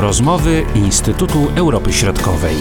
Rozmowy Instytutu Europy Środkowej.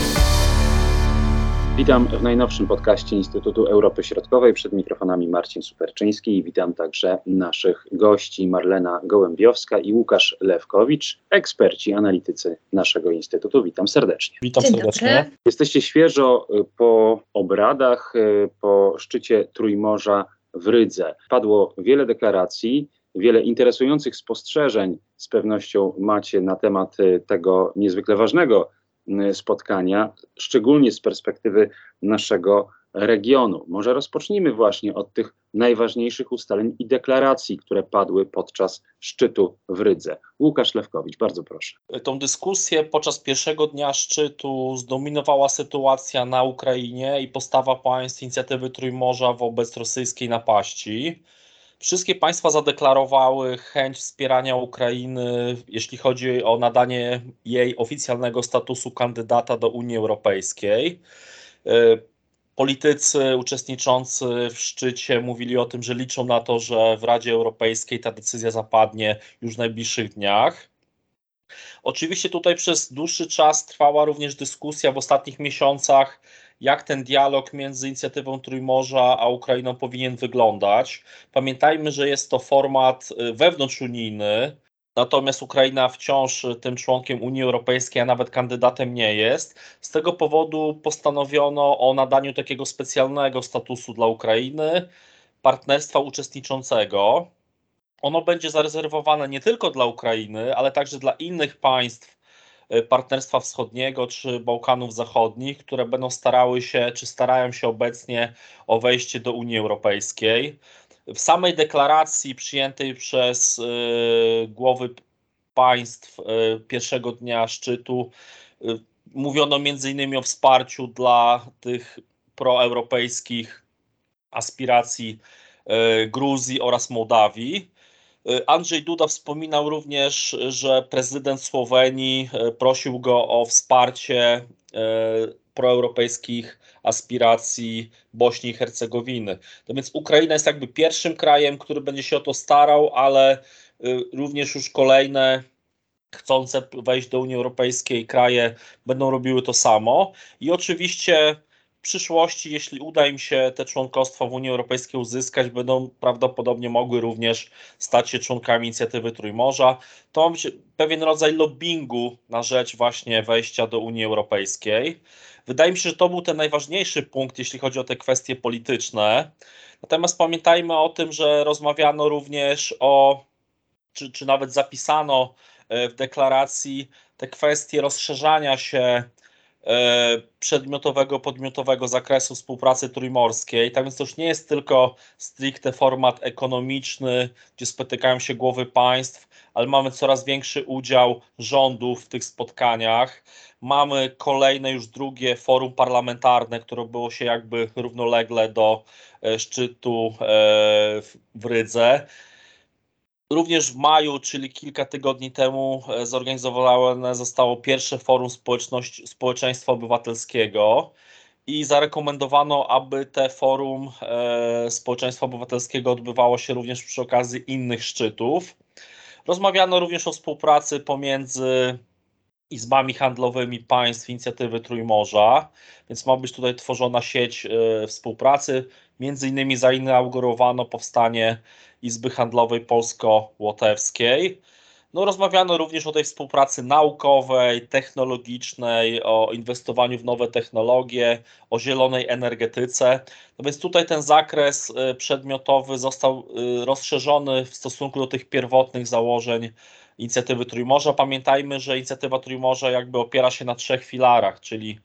Witam w najnowszym podcaście Instytutu Europy Środkowej. Przed mikrofonami Marcin Superczyński i witam także naszych gości Marlena Gołębiowska i Łukasz Lewkowicz, eksperci, analitycy naszego Instytutu. Witam serdecznie. Witam Dzień serdecznie. dobry. Jesteście świeżo y, po obradach, y, po szczycie Trójmorza w Rydze. Padło wiele deklaracji, wiele interesujących spostrzeżeń z pewnością macie na temat y, tego niezwykle ważnego y, spotkania, szczególnie z perspektywy naszego regionu. Może rozpocznijmy właśnie od tych najważniejszych ustaleń i deklaracji, które padły podczas szczytu w Rydze. Łukasz Lewkowicz, bardzo proszę. Tą dyskusję podczas pierwszego dnia szczytu zdominowała sytuacja na Ukrainie i postawa państw inicjatywy Trójmorza wobec rosyjskiej napaści. Wszystkie państwa zadeklarowały chęć wspierania Ukrainy, jeśli chodzi o nadanie jej oficjalnego statusu kandydata do Unii Europejskiej. Y, Politycy uczestniczący w szczycie mówili o tym, że liczą na to, że w Radzie Europejskiej ta decyzja zapadnie już w najbliższych dniach. Oczywiście tutaj przez dłuższy czas trwała również dyskusja w ostatnich miesiącach, jak ten dialog między inicjatywą Trójmorza a Ukrainą powinien wyglądać. Pamiętajmy, że jest to format y, wewnątrzunijny, natomiast Ukraina wciąż tym członkiem Unii Europejskiej, a nawet kandydatem nie jest. Z tego powodu postanowiono o nadaniu takiego specjalnego statusu dla Ukrainy, partnerstwa uczestniczącego. Ono będzie zarezerwowane nie tylko dla Ukrainy, ale także dla innych państw y, Partnerstwa Wschodniego czy Bałkanów Zachodnich, które będą starały się, czy starają się obecnie o wejście do Unii Europejskiej. W samej deklaracji przyjętej przez y, głowy państw y, pierwszego dnia szczytu y, mówiono m.in. o wsparciu dla tych proeuropejskich aspiracji Gruzji oraz Mołdawii. Y, Andrzej Duda wspominał również, że prezydent Słowenii y, prosił go o wsparcie y, proeuropejskich aspiracji Bośni i Hercegowiny. No więc Ukraina jest jakby pierwszym krajem, który będzie się o to starał, ale również już kolejne chcące wejść do Unii Europejskiej kraje będą robiły to samo. I oczywiście przyszłości, jeśli uda im się te członkostwo w Unii Europejskiej uzyskać, będą prawdopodobnie mogły również stać się członkami inicjatywy Trójmorza. To ma być pewien rodzaj lobbingu na rzecz właśnie wejścia do Unii Europejskiej. Wydaje mi się, że to był ten najważniejszy punkt, jeśli chodzi o te kwestie polityczne. Natomiast pamiętajmy o tym, że rozmawiano również o, czy, czy nawet zapisano e, w deklaracji te kwestie rozszerzania się przedmiotowego, podmiotowego zakresu współpracy trójmorskiej. Tak więc to już nie jest tylko stricte format ekonomiczny, gdzie spotykają się głowy państw, ale mamy coraz większy udział rządów w tych spotkaniach. Mamy kolejne już drugie forum parlamentarne, które odbyło się jakby równolegle do e, szczytu e, w Rydze. Również w maju, czyli kilka tygodni temu, e, zorganizowane zostało pierwsze forum społeczności, społeczeństwa obywatelskiego i zarekomendowano, aby te forum e, społeczeństwa obywatelskiego odbywało się również przy okazji innych szczytów. Rozmawiano również o współpracy pomiędzy izbami handlowymi państw inicjatywy Trójmorza, więc ma być tutaj tworzona sieć e, współpracy. Między innymi zainaugurowano powstanie Izby Handlowej Polsko-Łotewskiej. No, rozmawiano również o tej współpracy naukowej, technologicznej, o inwestowaniu w nowe technologie, o zielonej energetyce. No więc tutaj ten zakres y, przedmiotowy został y, rozszerzony w stosunku do tych pierwotnych założeń inicjatywy Trójmorza. Pamiętajmy, że inicjatywa Trójmorza jakby opiera się na trzech filarach, czyli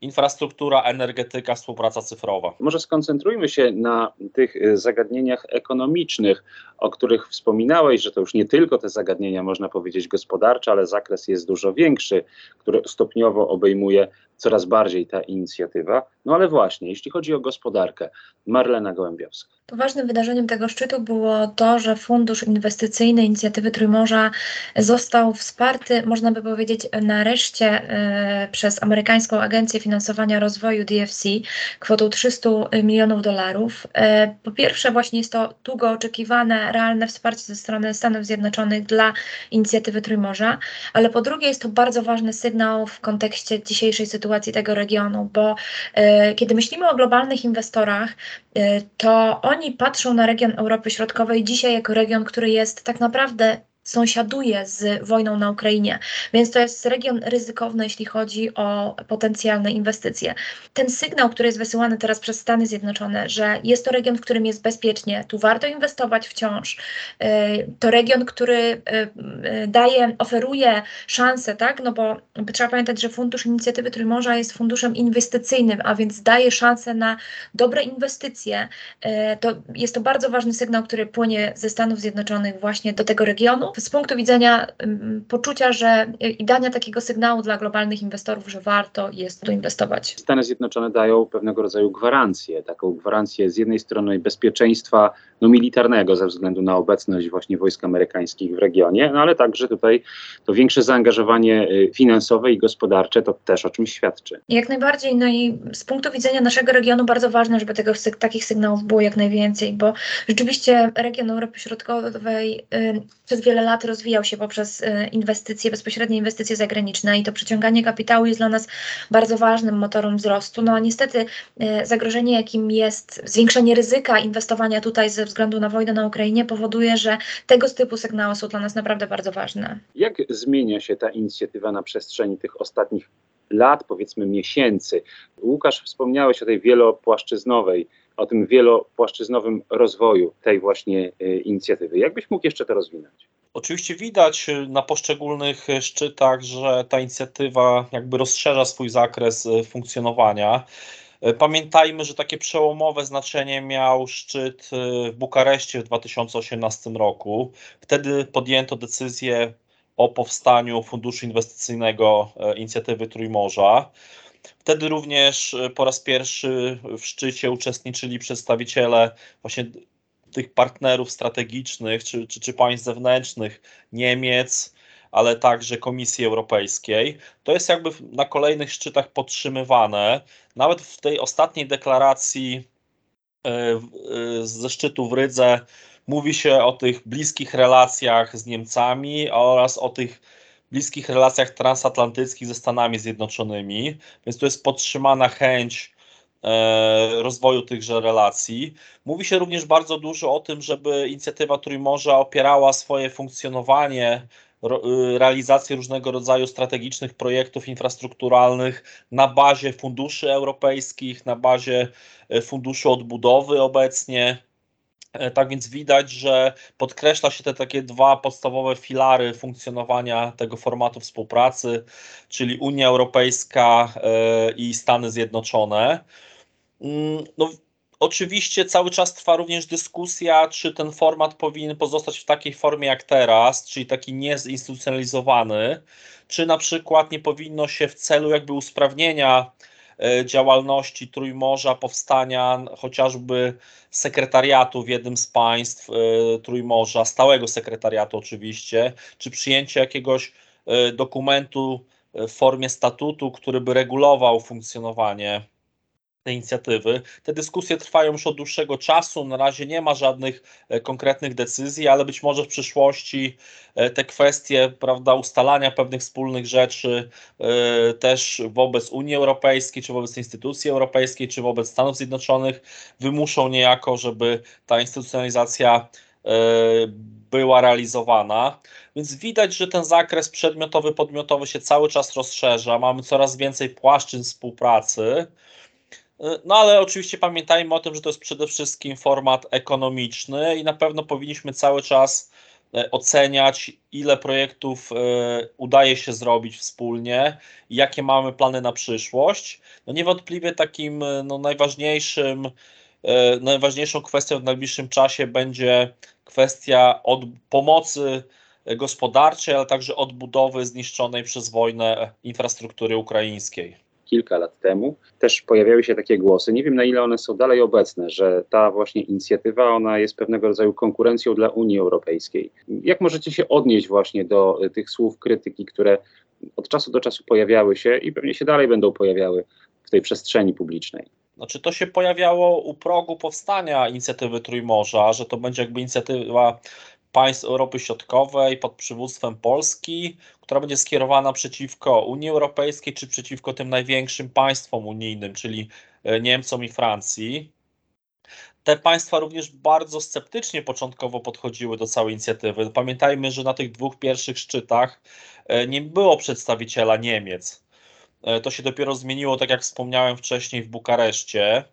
infrastruktura, energetyka, współpraca cyfrowa. Może skoncentrujmy się na tych y, zagadnieniach ekonomicznych, o których wspominałeś, że to już nie tylko te zagadnienia, można powiedzieć, gospodarcze, ale zakres jest dużo większy, który stopniowo obejmuje coraz bardziej ta inicjatywa. No ale właśnie, jeśli chodzi o gospodarkę, Marlena Gołębiowska. Poważnym wydarzeniem tego szczytu było to, że Fundusz Inwestycyjny Inicjatywy Trójmorza został wsparty, można by powiedzieć, nareszcie e, przez amerykańską Agencję Finansowania Rozwoju DFC kwotą 300 milionów dolarów. E, po pierwsze, właśnie jest to długo oczekiwane realne, wsparcie ze strony Stanów Zjednoczonych dla inicjatywy Trójmorza, ale po drugie jest to bardzo ważny sygnał w kontekście dzisiejszej sytuacji tego regionu, bo y, kiedy myślimy o globalnych inwestorach, y, to oni patrzą na region Europy Środkowej dzisiaj jako region, który jest tak naprawdę sąsiaduje z wojną na Ukrainie, więc to jest region ryzykowny, jeśli chodzi o potencjalne inwestycje. Ten sygnał, który jest wysyłany teraz przez Stany Zjednoczone, że jest to region, w którym jest bezpiecznie, tu warto inwestować wciąż, y, to region, który y, y, daje, oferuje szanse, tak, no bo trzeba pamiętać, że Fundusz Inicjatywy Trójmorza jest funduszem inwestycyjnym, a więc daje szansę na dobre inwestycje, to jest to bardzo ważny sygnał, który płynie ze Stanów Zjednoczonych właśnie do tego regionu z punktu widzenia um, poczucia, że i dania takiego sygnału dla globalnych inwestorów, że warto jest tu inwestować. Stany Zjednoczone dają pewnego rodzaju gwarancję, taką gwarancję z jednej strony bezpieczeństwa no, militarnego ze względu na obecność właśnie wojsk amerykańskich w regionie, no ale także tutaj to większe zaangażowanie y, finansowe i gospodarcze to też o czymś świadczy. Jak najbardziej, no i z punktu widzenia naszego regionu bardzo ważne, żeby tego, takich sygnałów było jak najwięcej, bo rzeczywiście region Europy Środkowej y, przez wiele lat rozwijał się poprzez y, inwestycje, bezpośrednie inwestycje zagraniczne i to przyciąganie kapitału jest dla nas bardzo ważnym motorem wzrostu. No a niestety y, zagrożenie, jakim jest zwiększenie ryzyka inwestowania tutaj ze względu na wojnę na Ukrainie powoduje, że tego typu sygnały są dla nas naprawdę bardzo ważne. Jak zmienia się ta inicjatywa na przestrzeni tych ostatnich lat, powiedzmy miesięcy? Łukasz, wspomniałeś o tej wielopłaszczyznowej o tym wielopłaszczyznowym rozwoju tej właśnie y, inicjatywy. Jakbyś mógł jeszcze to rozwinąć? Oczywiście widać y, na poszczególnych y, szczytach, że ta inicjatywa jakby rozszerza swój zakres funkcjonowania. Pamiętajmy, że takie przełomowe znaczenie miał szczyt w Bukareszcie w 2018 roku. Wtedy podjęto decyzję o powstaniu Funduszu Inwestycyjnego Inicjatywy Trójmorza. Wtedy również po raz pierwszy w szczycie uczestniczyli przedstawiciele właśnie tych partnerów strategicznych czy, czy, czy państw zewnętrznych Niemiec, ale także Komisji Europejskiej. To jest jakby na kolejnych szczytach podtrzymywane. Nawet w tej ostatniej deklaracji e, e, ze szczytu w Rydze mówi się o tych bliskich relacjach z Niemcami oraz o tych bliskich relacjach transatlantyckich ze Stanami Zjednoczonymi, więc to jest podtrzymana chęć rozwoju tychże relacji. Mówi się również bardzo dużo o tym, żeby inicjatywa Trójmorza opierała swoje funkcjonowanie, y, realizację różnego rodzaju strategicznych projektów infrastrukturalnych na bazie funduszy europejskich, na bazie e, funduszu odbudowy obecnie. E, tak więc widać, że podkreśla się te takie dwa podstawowe filary funkcjonowania tego formatu współpracy, czyli Unia Europejska e, i Stany Zjednoczone. Mm, no, oczywiście cały czas trwa również dyskusja, czy ten format powinien pozostać w takiej formie jak teraz, czyli taki niezinstytucjonalizowany, czy na przykład nie powinno się w celu jakby usprawnienia E, działalności Trójmorza, powstania chociażby sekretariatu w jednym z państw e, Trójmorza, stałego sekretariatu oczywiście, czy przyjęcie jakiegoś e, dokumentu w formie statutu, który by regulował funkcjonowanie tej inicjatywy. Te dyskusje trwają już od dłuższego czasu. Na razie nie ma żadnych e, konkretnych decyzji, ale być może w przyszłości e, te kwestie prawda, ustalania pewnych wspólnych rzeczy e, też wobec Unii Europejskiej, czy wobec instytucji europejskiej, czy wobec Stanów Zjednoczonych wymuszą niejako, żeby ta instytucjonalizacja była realizowana. Więc widać, że ten zakres przedmiotowy, podmiotowy się cały czas rozszerza. Mamy coraz więcej płaszczyzn współpracy. No ale oczywiście pamiętajmy o tym, że to jest przede wszystkim format ekonomiczny i na pewno powinniśmy cały czas e, oceniać, ile projektów e, udaje się zrobić wspólnie, jakie mamy plany na przyszłość. No niewątpliwie takim e, no, najważniejszym, najważniejszą kwestią w najbliższym czasie będzie kwestia od pomocy gospodarczej, ale także odbudowy zniszczonej przez wojnę infrastruktury ukraińskiej kilka lat temu, też pojawiały się takie głosy, nie wiem na ile one są dalej obecne, że ta właśnie inicjatywa, ona jest pewnego rodzaju konkurencją dla Unii Europejskiej. Jak możecie się odnieść właśnie do tych słów krytyki, które od czasu do czasu pojawiały się i pewnie się dalej będą pojawiały w tej przestrzeni publicznej? Znaczy to się pojawiało u progu powstania inicjatywy Trójmorza, że to będzie jakby inicjatywa państw Europy Środkowej pod przywództwem Polski, która będzie skierowana przeciwko Unii Europejskiej czy przeciwko tym największym państwom unijnym, czyli e, Niemcom i Francji. Te państwa również bardzo sceptycznie początkowo podchodziły do całej inicjatywy. Pamiętajmy, że na tych dwóch pierwszych szczytach e, nie było przedstawiciela Niemiec. E, to się dopiero zmieniło, tak jak wspomniałem wcześniej, w Bukareszcie.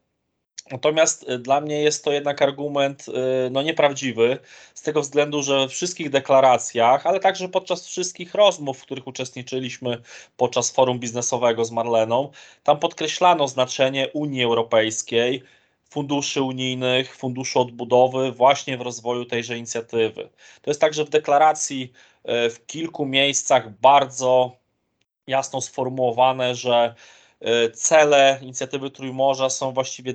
Natomiast y, dla mnie jest to jednak argument y, no, nieprawdziwy, z tego względu, że w wszystkich deklaracjach, ale także podczas wszystkich rozmów, w których uczestniczyliśmy podczas forum biznesowego z Marleną, tam podkreślano znaczenie Unii Europejskiej, funduszy unijnych, funduszu odbudowy właśnie w rozwoju tejże inicjatywy. To jest także w deklaracji y, w kilku miejscach bardzo jasno sformułowane, że cele inicjatywy Trójmorza są właściwie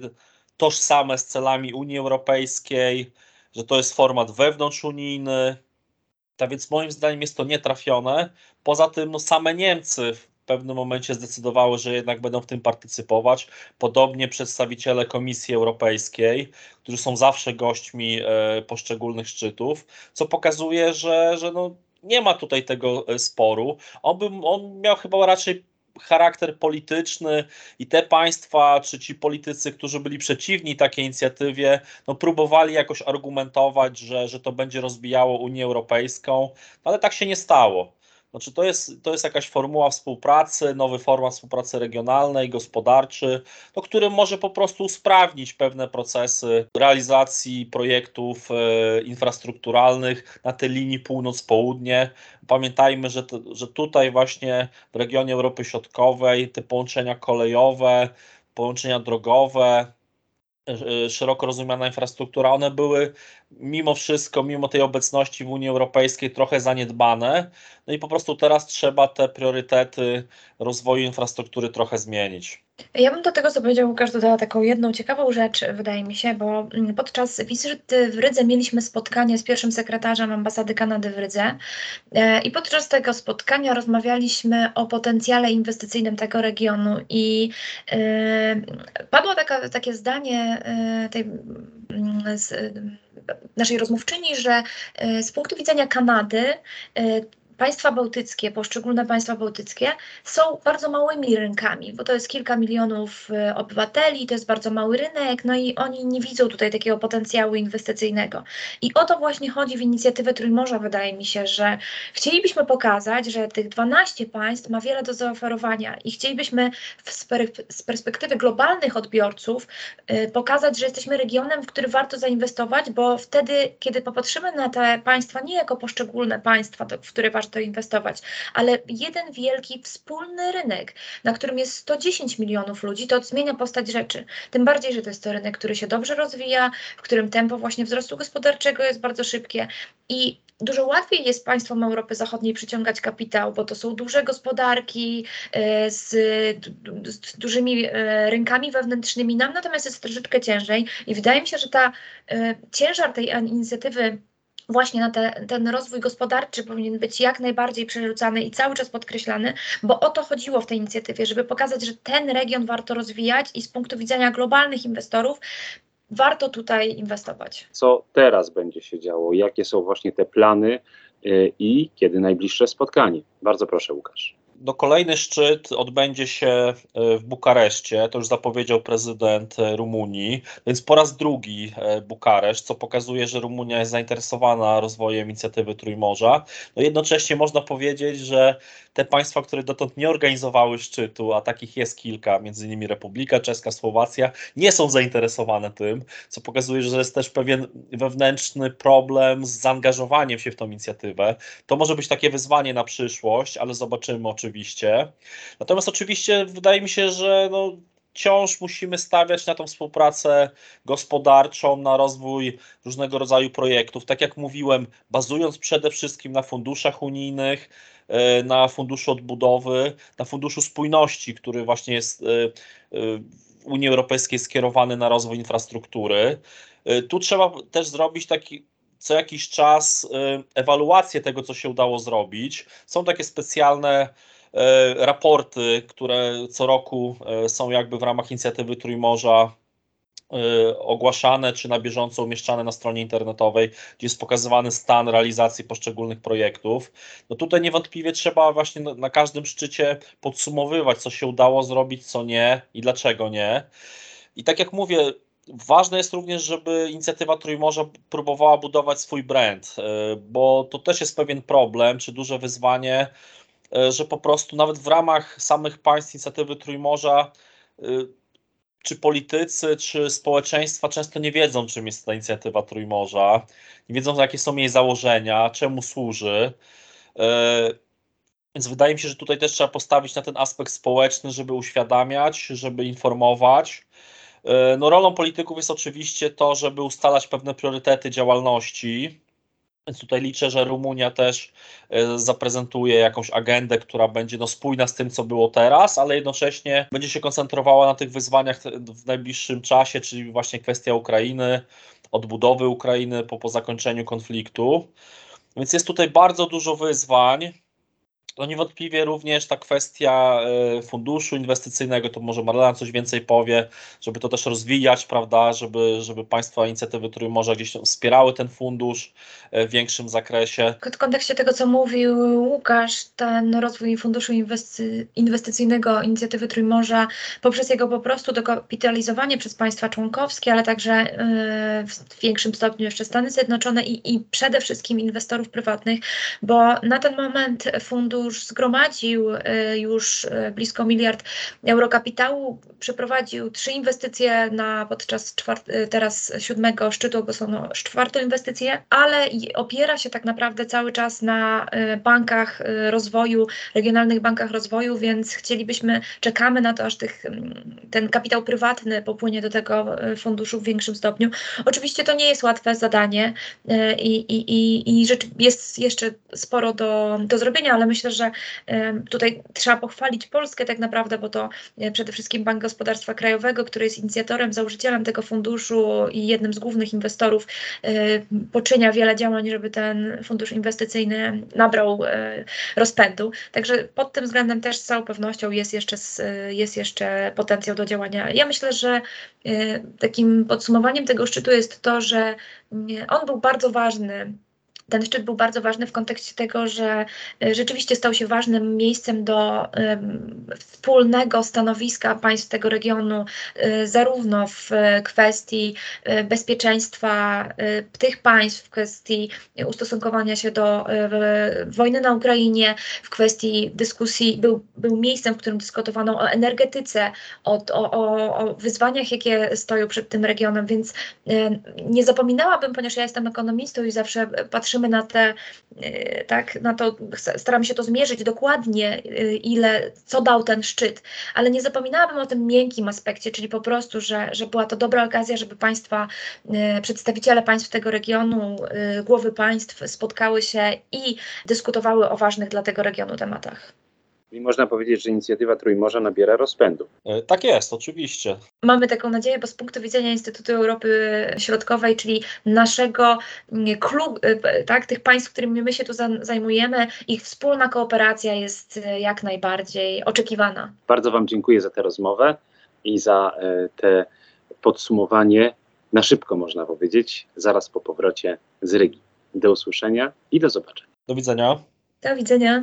tożsame z celami Unii Europejskiej, że to jest format wewnątrzunijny. Tak więc moim zdaniem jest to nietrafione. Poza tym no, same Niemcy w pewnym momencie zdecydowały, że jednak będą w tym partycypować. Podobnie przedstawiciele Komisji Europejskiej, którzy są zawsze gośćmi e, poszczególnych szczytów, co pokazuje, że, że no, nie ma tutaj tego e, sporu. On, by, on miał chyba raczej charakter polityczny i te państwa, czy ci politycy, którzy byli przeciwni takiej inicjatywie, no próbowali jakoś argumentować, że, że to będzie rozbijało Unię Europejską, no ale tak się nie stało. Znaczy to jest, to jest jakaś formuła współpracy, nowy format współpracy regionalnej, gospodarczy, no, który może po prostu usprawnić pewne procesy realizacji projektów e, infrastrukturalnych na tej linii północ-południe. Pamiętajmy, że, że tutaj właśnie w regionie Europy Środkowej te połączenia kolejowe, połączenia drogowe, szeroko rozumiana infrastruktura, one były mimo wszystko, mimo tej obecności w Unii Europejskiej trochę zaniedbane. No i po prostu teraz trzeba te priorytety rozwoju infrastruktury trochę zmienić. Ja bym do tego, co powiedział Łukasz, dodała taką jedną ciekawą rzecz, wydaje mi się, bo mm, podczas wizyty w Rydze mieliśmy spotkanie z pierwszym sekretarzem ambasady Kanady w Rydze e, i podczas tego spotkania rozmawialiśmy o potencjale inwestycyjnym tego regionu i yy, padło taka, takie zdanie yy, tej, yy, z, naszej rozmówczyni, że z punktu widzenia Kanady państwa bałtyckie, poszczególne państwa bałtyckie są bardzo małymi rynkami, bo to jest kilka milionów e, obywateli, to jest bardzo mały rynek, no i oni nie widzą tutaj takiego potencjału inwestycyjnego. I o to właśnie chodzi w inicjatywę Trójmorza, wydaje mi się, że chcielibyśmy pokazać, że tych 12 państw ma wiele do zaoferowania i chcielibyśmy z perspektywy globalnych odbiorców e, pokazać, że jesteśmy regionem, w który warto zainwestować, bo wtedy, kiedy popatrzymy na te państwa nie jako poszczególne państwa, w które warto warto inwestować, ale jeden wielki wspólny rynek, na którym jest 110 milionów ludzi, to zmienia postać rzeczy. Tym bardziej, że to jest to rynek, który się dobrze rozwija, w którym tempo właśnie wzrostu gospodarczego jest bardzo szybkie i dużo łatwiej jest państwom Europy Zachodniej przyciągać kapitał, bo to są duże gospodarki e, z, z, dużymi e, rynkami wewnętrznymi. Nam natomiast jest troszeczkę ciężej i wydaje mi się, że ta e, ciężar tej inicjatywy właśnie na te, ten rozwój gospodarczy powinien być jak najbardziej przerzucany i cały czas podkreślany, bo o to chodziło w tej inicjatywie, żeby pokazać, że ten region warto rozwijać i z punktu widzenia globalnych inwestorów warto tutaj inwestować. Co teraz będzie się działo? Jakie są właśnie te plany y, i kiedy najbliższe spotkanie? Bardzo proszę, Łukasz. No, kolejny szczyt odbędzie się e, w Bukareszcie, to już zapowiedział prezydent e, Rumunii, więc po raz drugi e, Bukareszt, co pokazuje, że Rumunia jest zainteresowana rozwojem inicjatywy Trójmorza. No jednocześnie można powiedzieć, że te państwa, które dotąd nie organizowały szczytu, a takich jest kilka, między innymi Republika Czeska, Słowacja, nie są zainteresowane tym, co pokazuje, że jest też pewien wewnętrzny problem z zaangażowaniem się w tą inicjatywę. To może być takie wyzwanie na przyszłość, ale zobaczymy oczywiście. Natomiast oczywiście wydaje mi się, że no, wciąż musimy stawiać na tą współpracę gospodarczą, na rozwój różnego rodzaju projektów. Tak jak mówiłem, bazując przede wszystkim na funduszach unijnych, e, na funduszu odbudowy, na funduszu spójności, który właśnie jest e, e, w Unii Europejskiej skierowany na rozwój infrastruktury. Tu trzeba też zrobić taki co jakiś czas ewaluację tego, co się udało zrobić. Są takie specjalne raporty, które co roku są jakby w ramach inicjatywy Trójmorza ogłaszane czy na bieżąco umieszczane na stronie internetowej, gdzie jest pokazywany stan realizacji poszczególnych projektów. No tutaj niewątpliwie trzeba właśnie na każdym szczycie podsumowywać, co się udało zrobić, co nie i dlaczego nie. I tak jak mówię, Ważne jest również, żeby inicjatywa Trójmorza próbowała budować swój brand, e, bo to też jest pewien problem, czy duże wyzwanie, e, że po prostu nawet w ramach samych państw inicjatywy Trójmorza, e, czy politycy, czy społeczeństwa często nie wiedzą, czym jest ta inicjatywa Trójmorza, nie wiedzą, jakie są jej założenia, czemu służy. Więc wydaje mi się, że tutaj też trzeba postawić na ten aspekt społeczny, żeby uświadamiać, żeby informować. E, no, rolą polityków jest oczywiście to, żeby ustalać pewne priorytety działalności. Więc tutaj liczę, że Rumunia też e, zaprezentuje jakąś agendę, która będzie no, spójna z tym, co było teraz, ale jednocześnie będzie się koncentrowała na tych wyzwaniach w najbliższym czasie, czyli właśnie kwestia Ukrainy, odbudowy Ukrainy po, po zakończeniu konfliktu. Więc jest tutaj bardzo dużo wyzwań. No niewątpliwie również ta kwestia e, funduszu inwestycyjnego, to może Marlena coś więcej powie, żeby to też rozwijać, prawda, żeby, żeby państwa inicjatywy może gdzieś wspierały ten fundusz e, w większym zakresie. W kontekście tego, co mówił Łukasz, ten rozwój funduszu inwesty inwestycyjnego inicjatywy Trójmorza poprzez jego po prostu dokapitalizowanie przez państwa członkowskie, ale także e, w większym stopniu jeszcze Stany Zjednoczone i, i przede wszystkim inwestorów prywatnych, bo na ten moment fundusz już zgromadził y, już y, blisko miliard euro kapitału, przeprowadził trzy inwestycje na podczas czwart- y, teraz siódmego szczytu, bo są no, czwarte inwestycje, ale opiera się tak naprawdę cały czas na bankach rozwoju, regionalnych bankach rozwoju, więc chcielibyśmy, czekamy na to, aż tych, ten kapitał prywatny popłynie do tego funduszu w większym stopniu. Oczywiście to nie jest łatwe zadanie i, i, i, i jest jeszcze sporo do, do zrobienia, ale myślę, że tutaj trzeba pochwalić Polskę tak naprawdę, bo to e, przede wszystkim Bank Gospodarstwa Krajowego, który jest inicjatorem, założycielem tego funduszu i jednym z głównych inwestorów, e, poczynia wiele działań, żeby ten fundusz inwestycyjny nabrał e, rozpędu. Także pod tym względem też z całą pewnością jest jeszcze, jest jeszcze potencjał do działania. Ja myślę, że takim podsumowaniem tego szczytu jest to, że mm, on był bardzo ważny ten szczyt był bardzo ważny w kontekście tego, że e, rzeczywiście stał się ważnym miejscem do wspólnego stanowiska państw tego regionu, e, zarówno w kwestii e, bezpieczeństwa tych państw, w kwestii ustosunkowania się do wojny na Ukrainie, w kwestii dyskusji, był, był miejscem, w którym dyskutowano o energetyce, o, o, o wyzwaniach, jakie stoją przed tym regionem, więc nie zapominałabym, ponieważ ja jestem ekonomistą i zawsze patrzymy patrzymy na te, y, tak, na to, staramy się to zmierzyć dokładnie, y, ile, co dał ten szczyt, ale nie zapominałabym o tym miękkim aspekcie, czyli po prostu, że, że była to dobra okazja, żeby państwa, y, przedstawiciele państw tego regionu, głowy państw spotkały się i dyskutowały o ważnych dla tego regionu tematach. I można powiedzieć, że inicjatywa Trójmorza nabiera rozpędu. E, tak jest, oczywiście. Mamy taką nadzieję, bo z punktu widzenia Instytutu Europy Środkowej, czyli naszego klubu, e, tak, tych państw, którymi my się tu zajmujemy, ich wspólna kooperacja jest e, jak najbardziej oczekiwana. Bardzo Wam dziękuję za tę rozmowę i za te podsumowanie na szybko, można powiedzieć, zaraz po powrocie z Rygi. Do usłyszenia i do zobaczenia. Do widzenia. Do widzenia.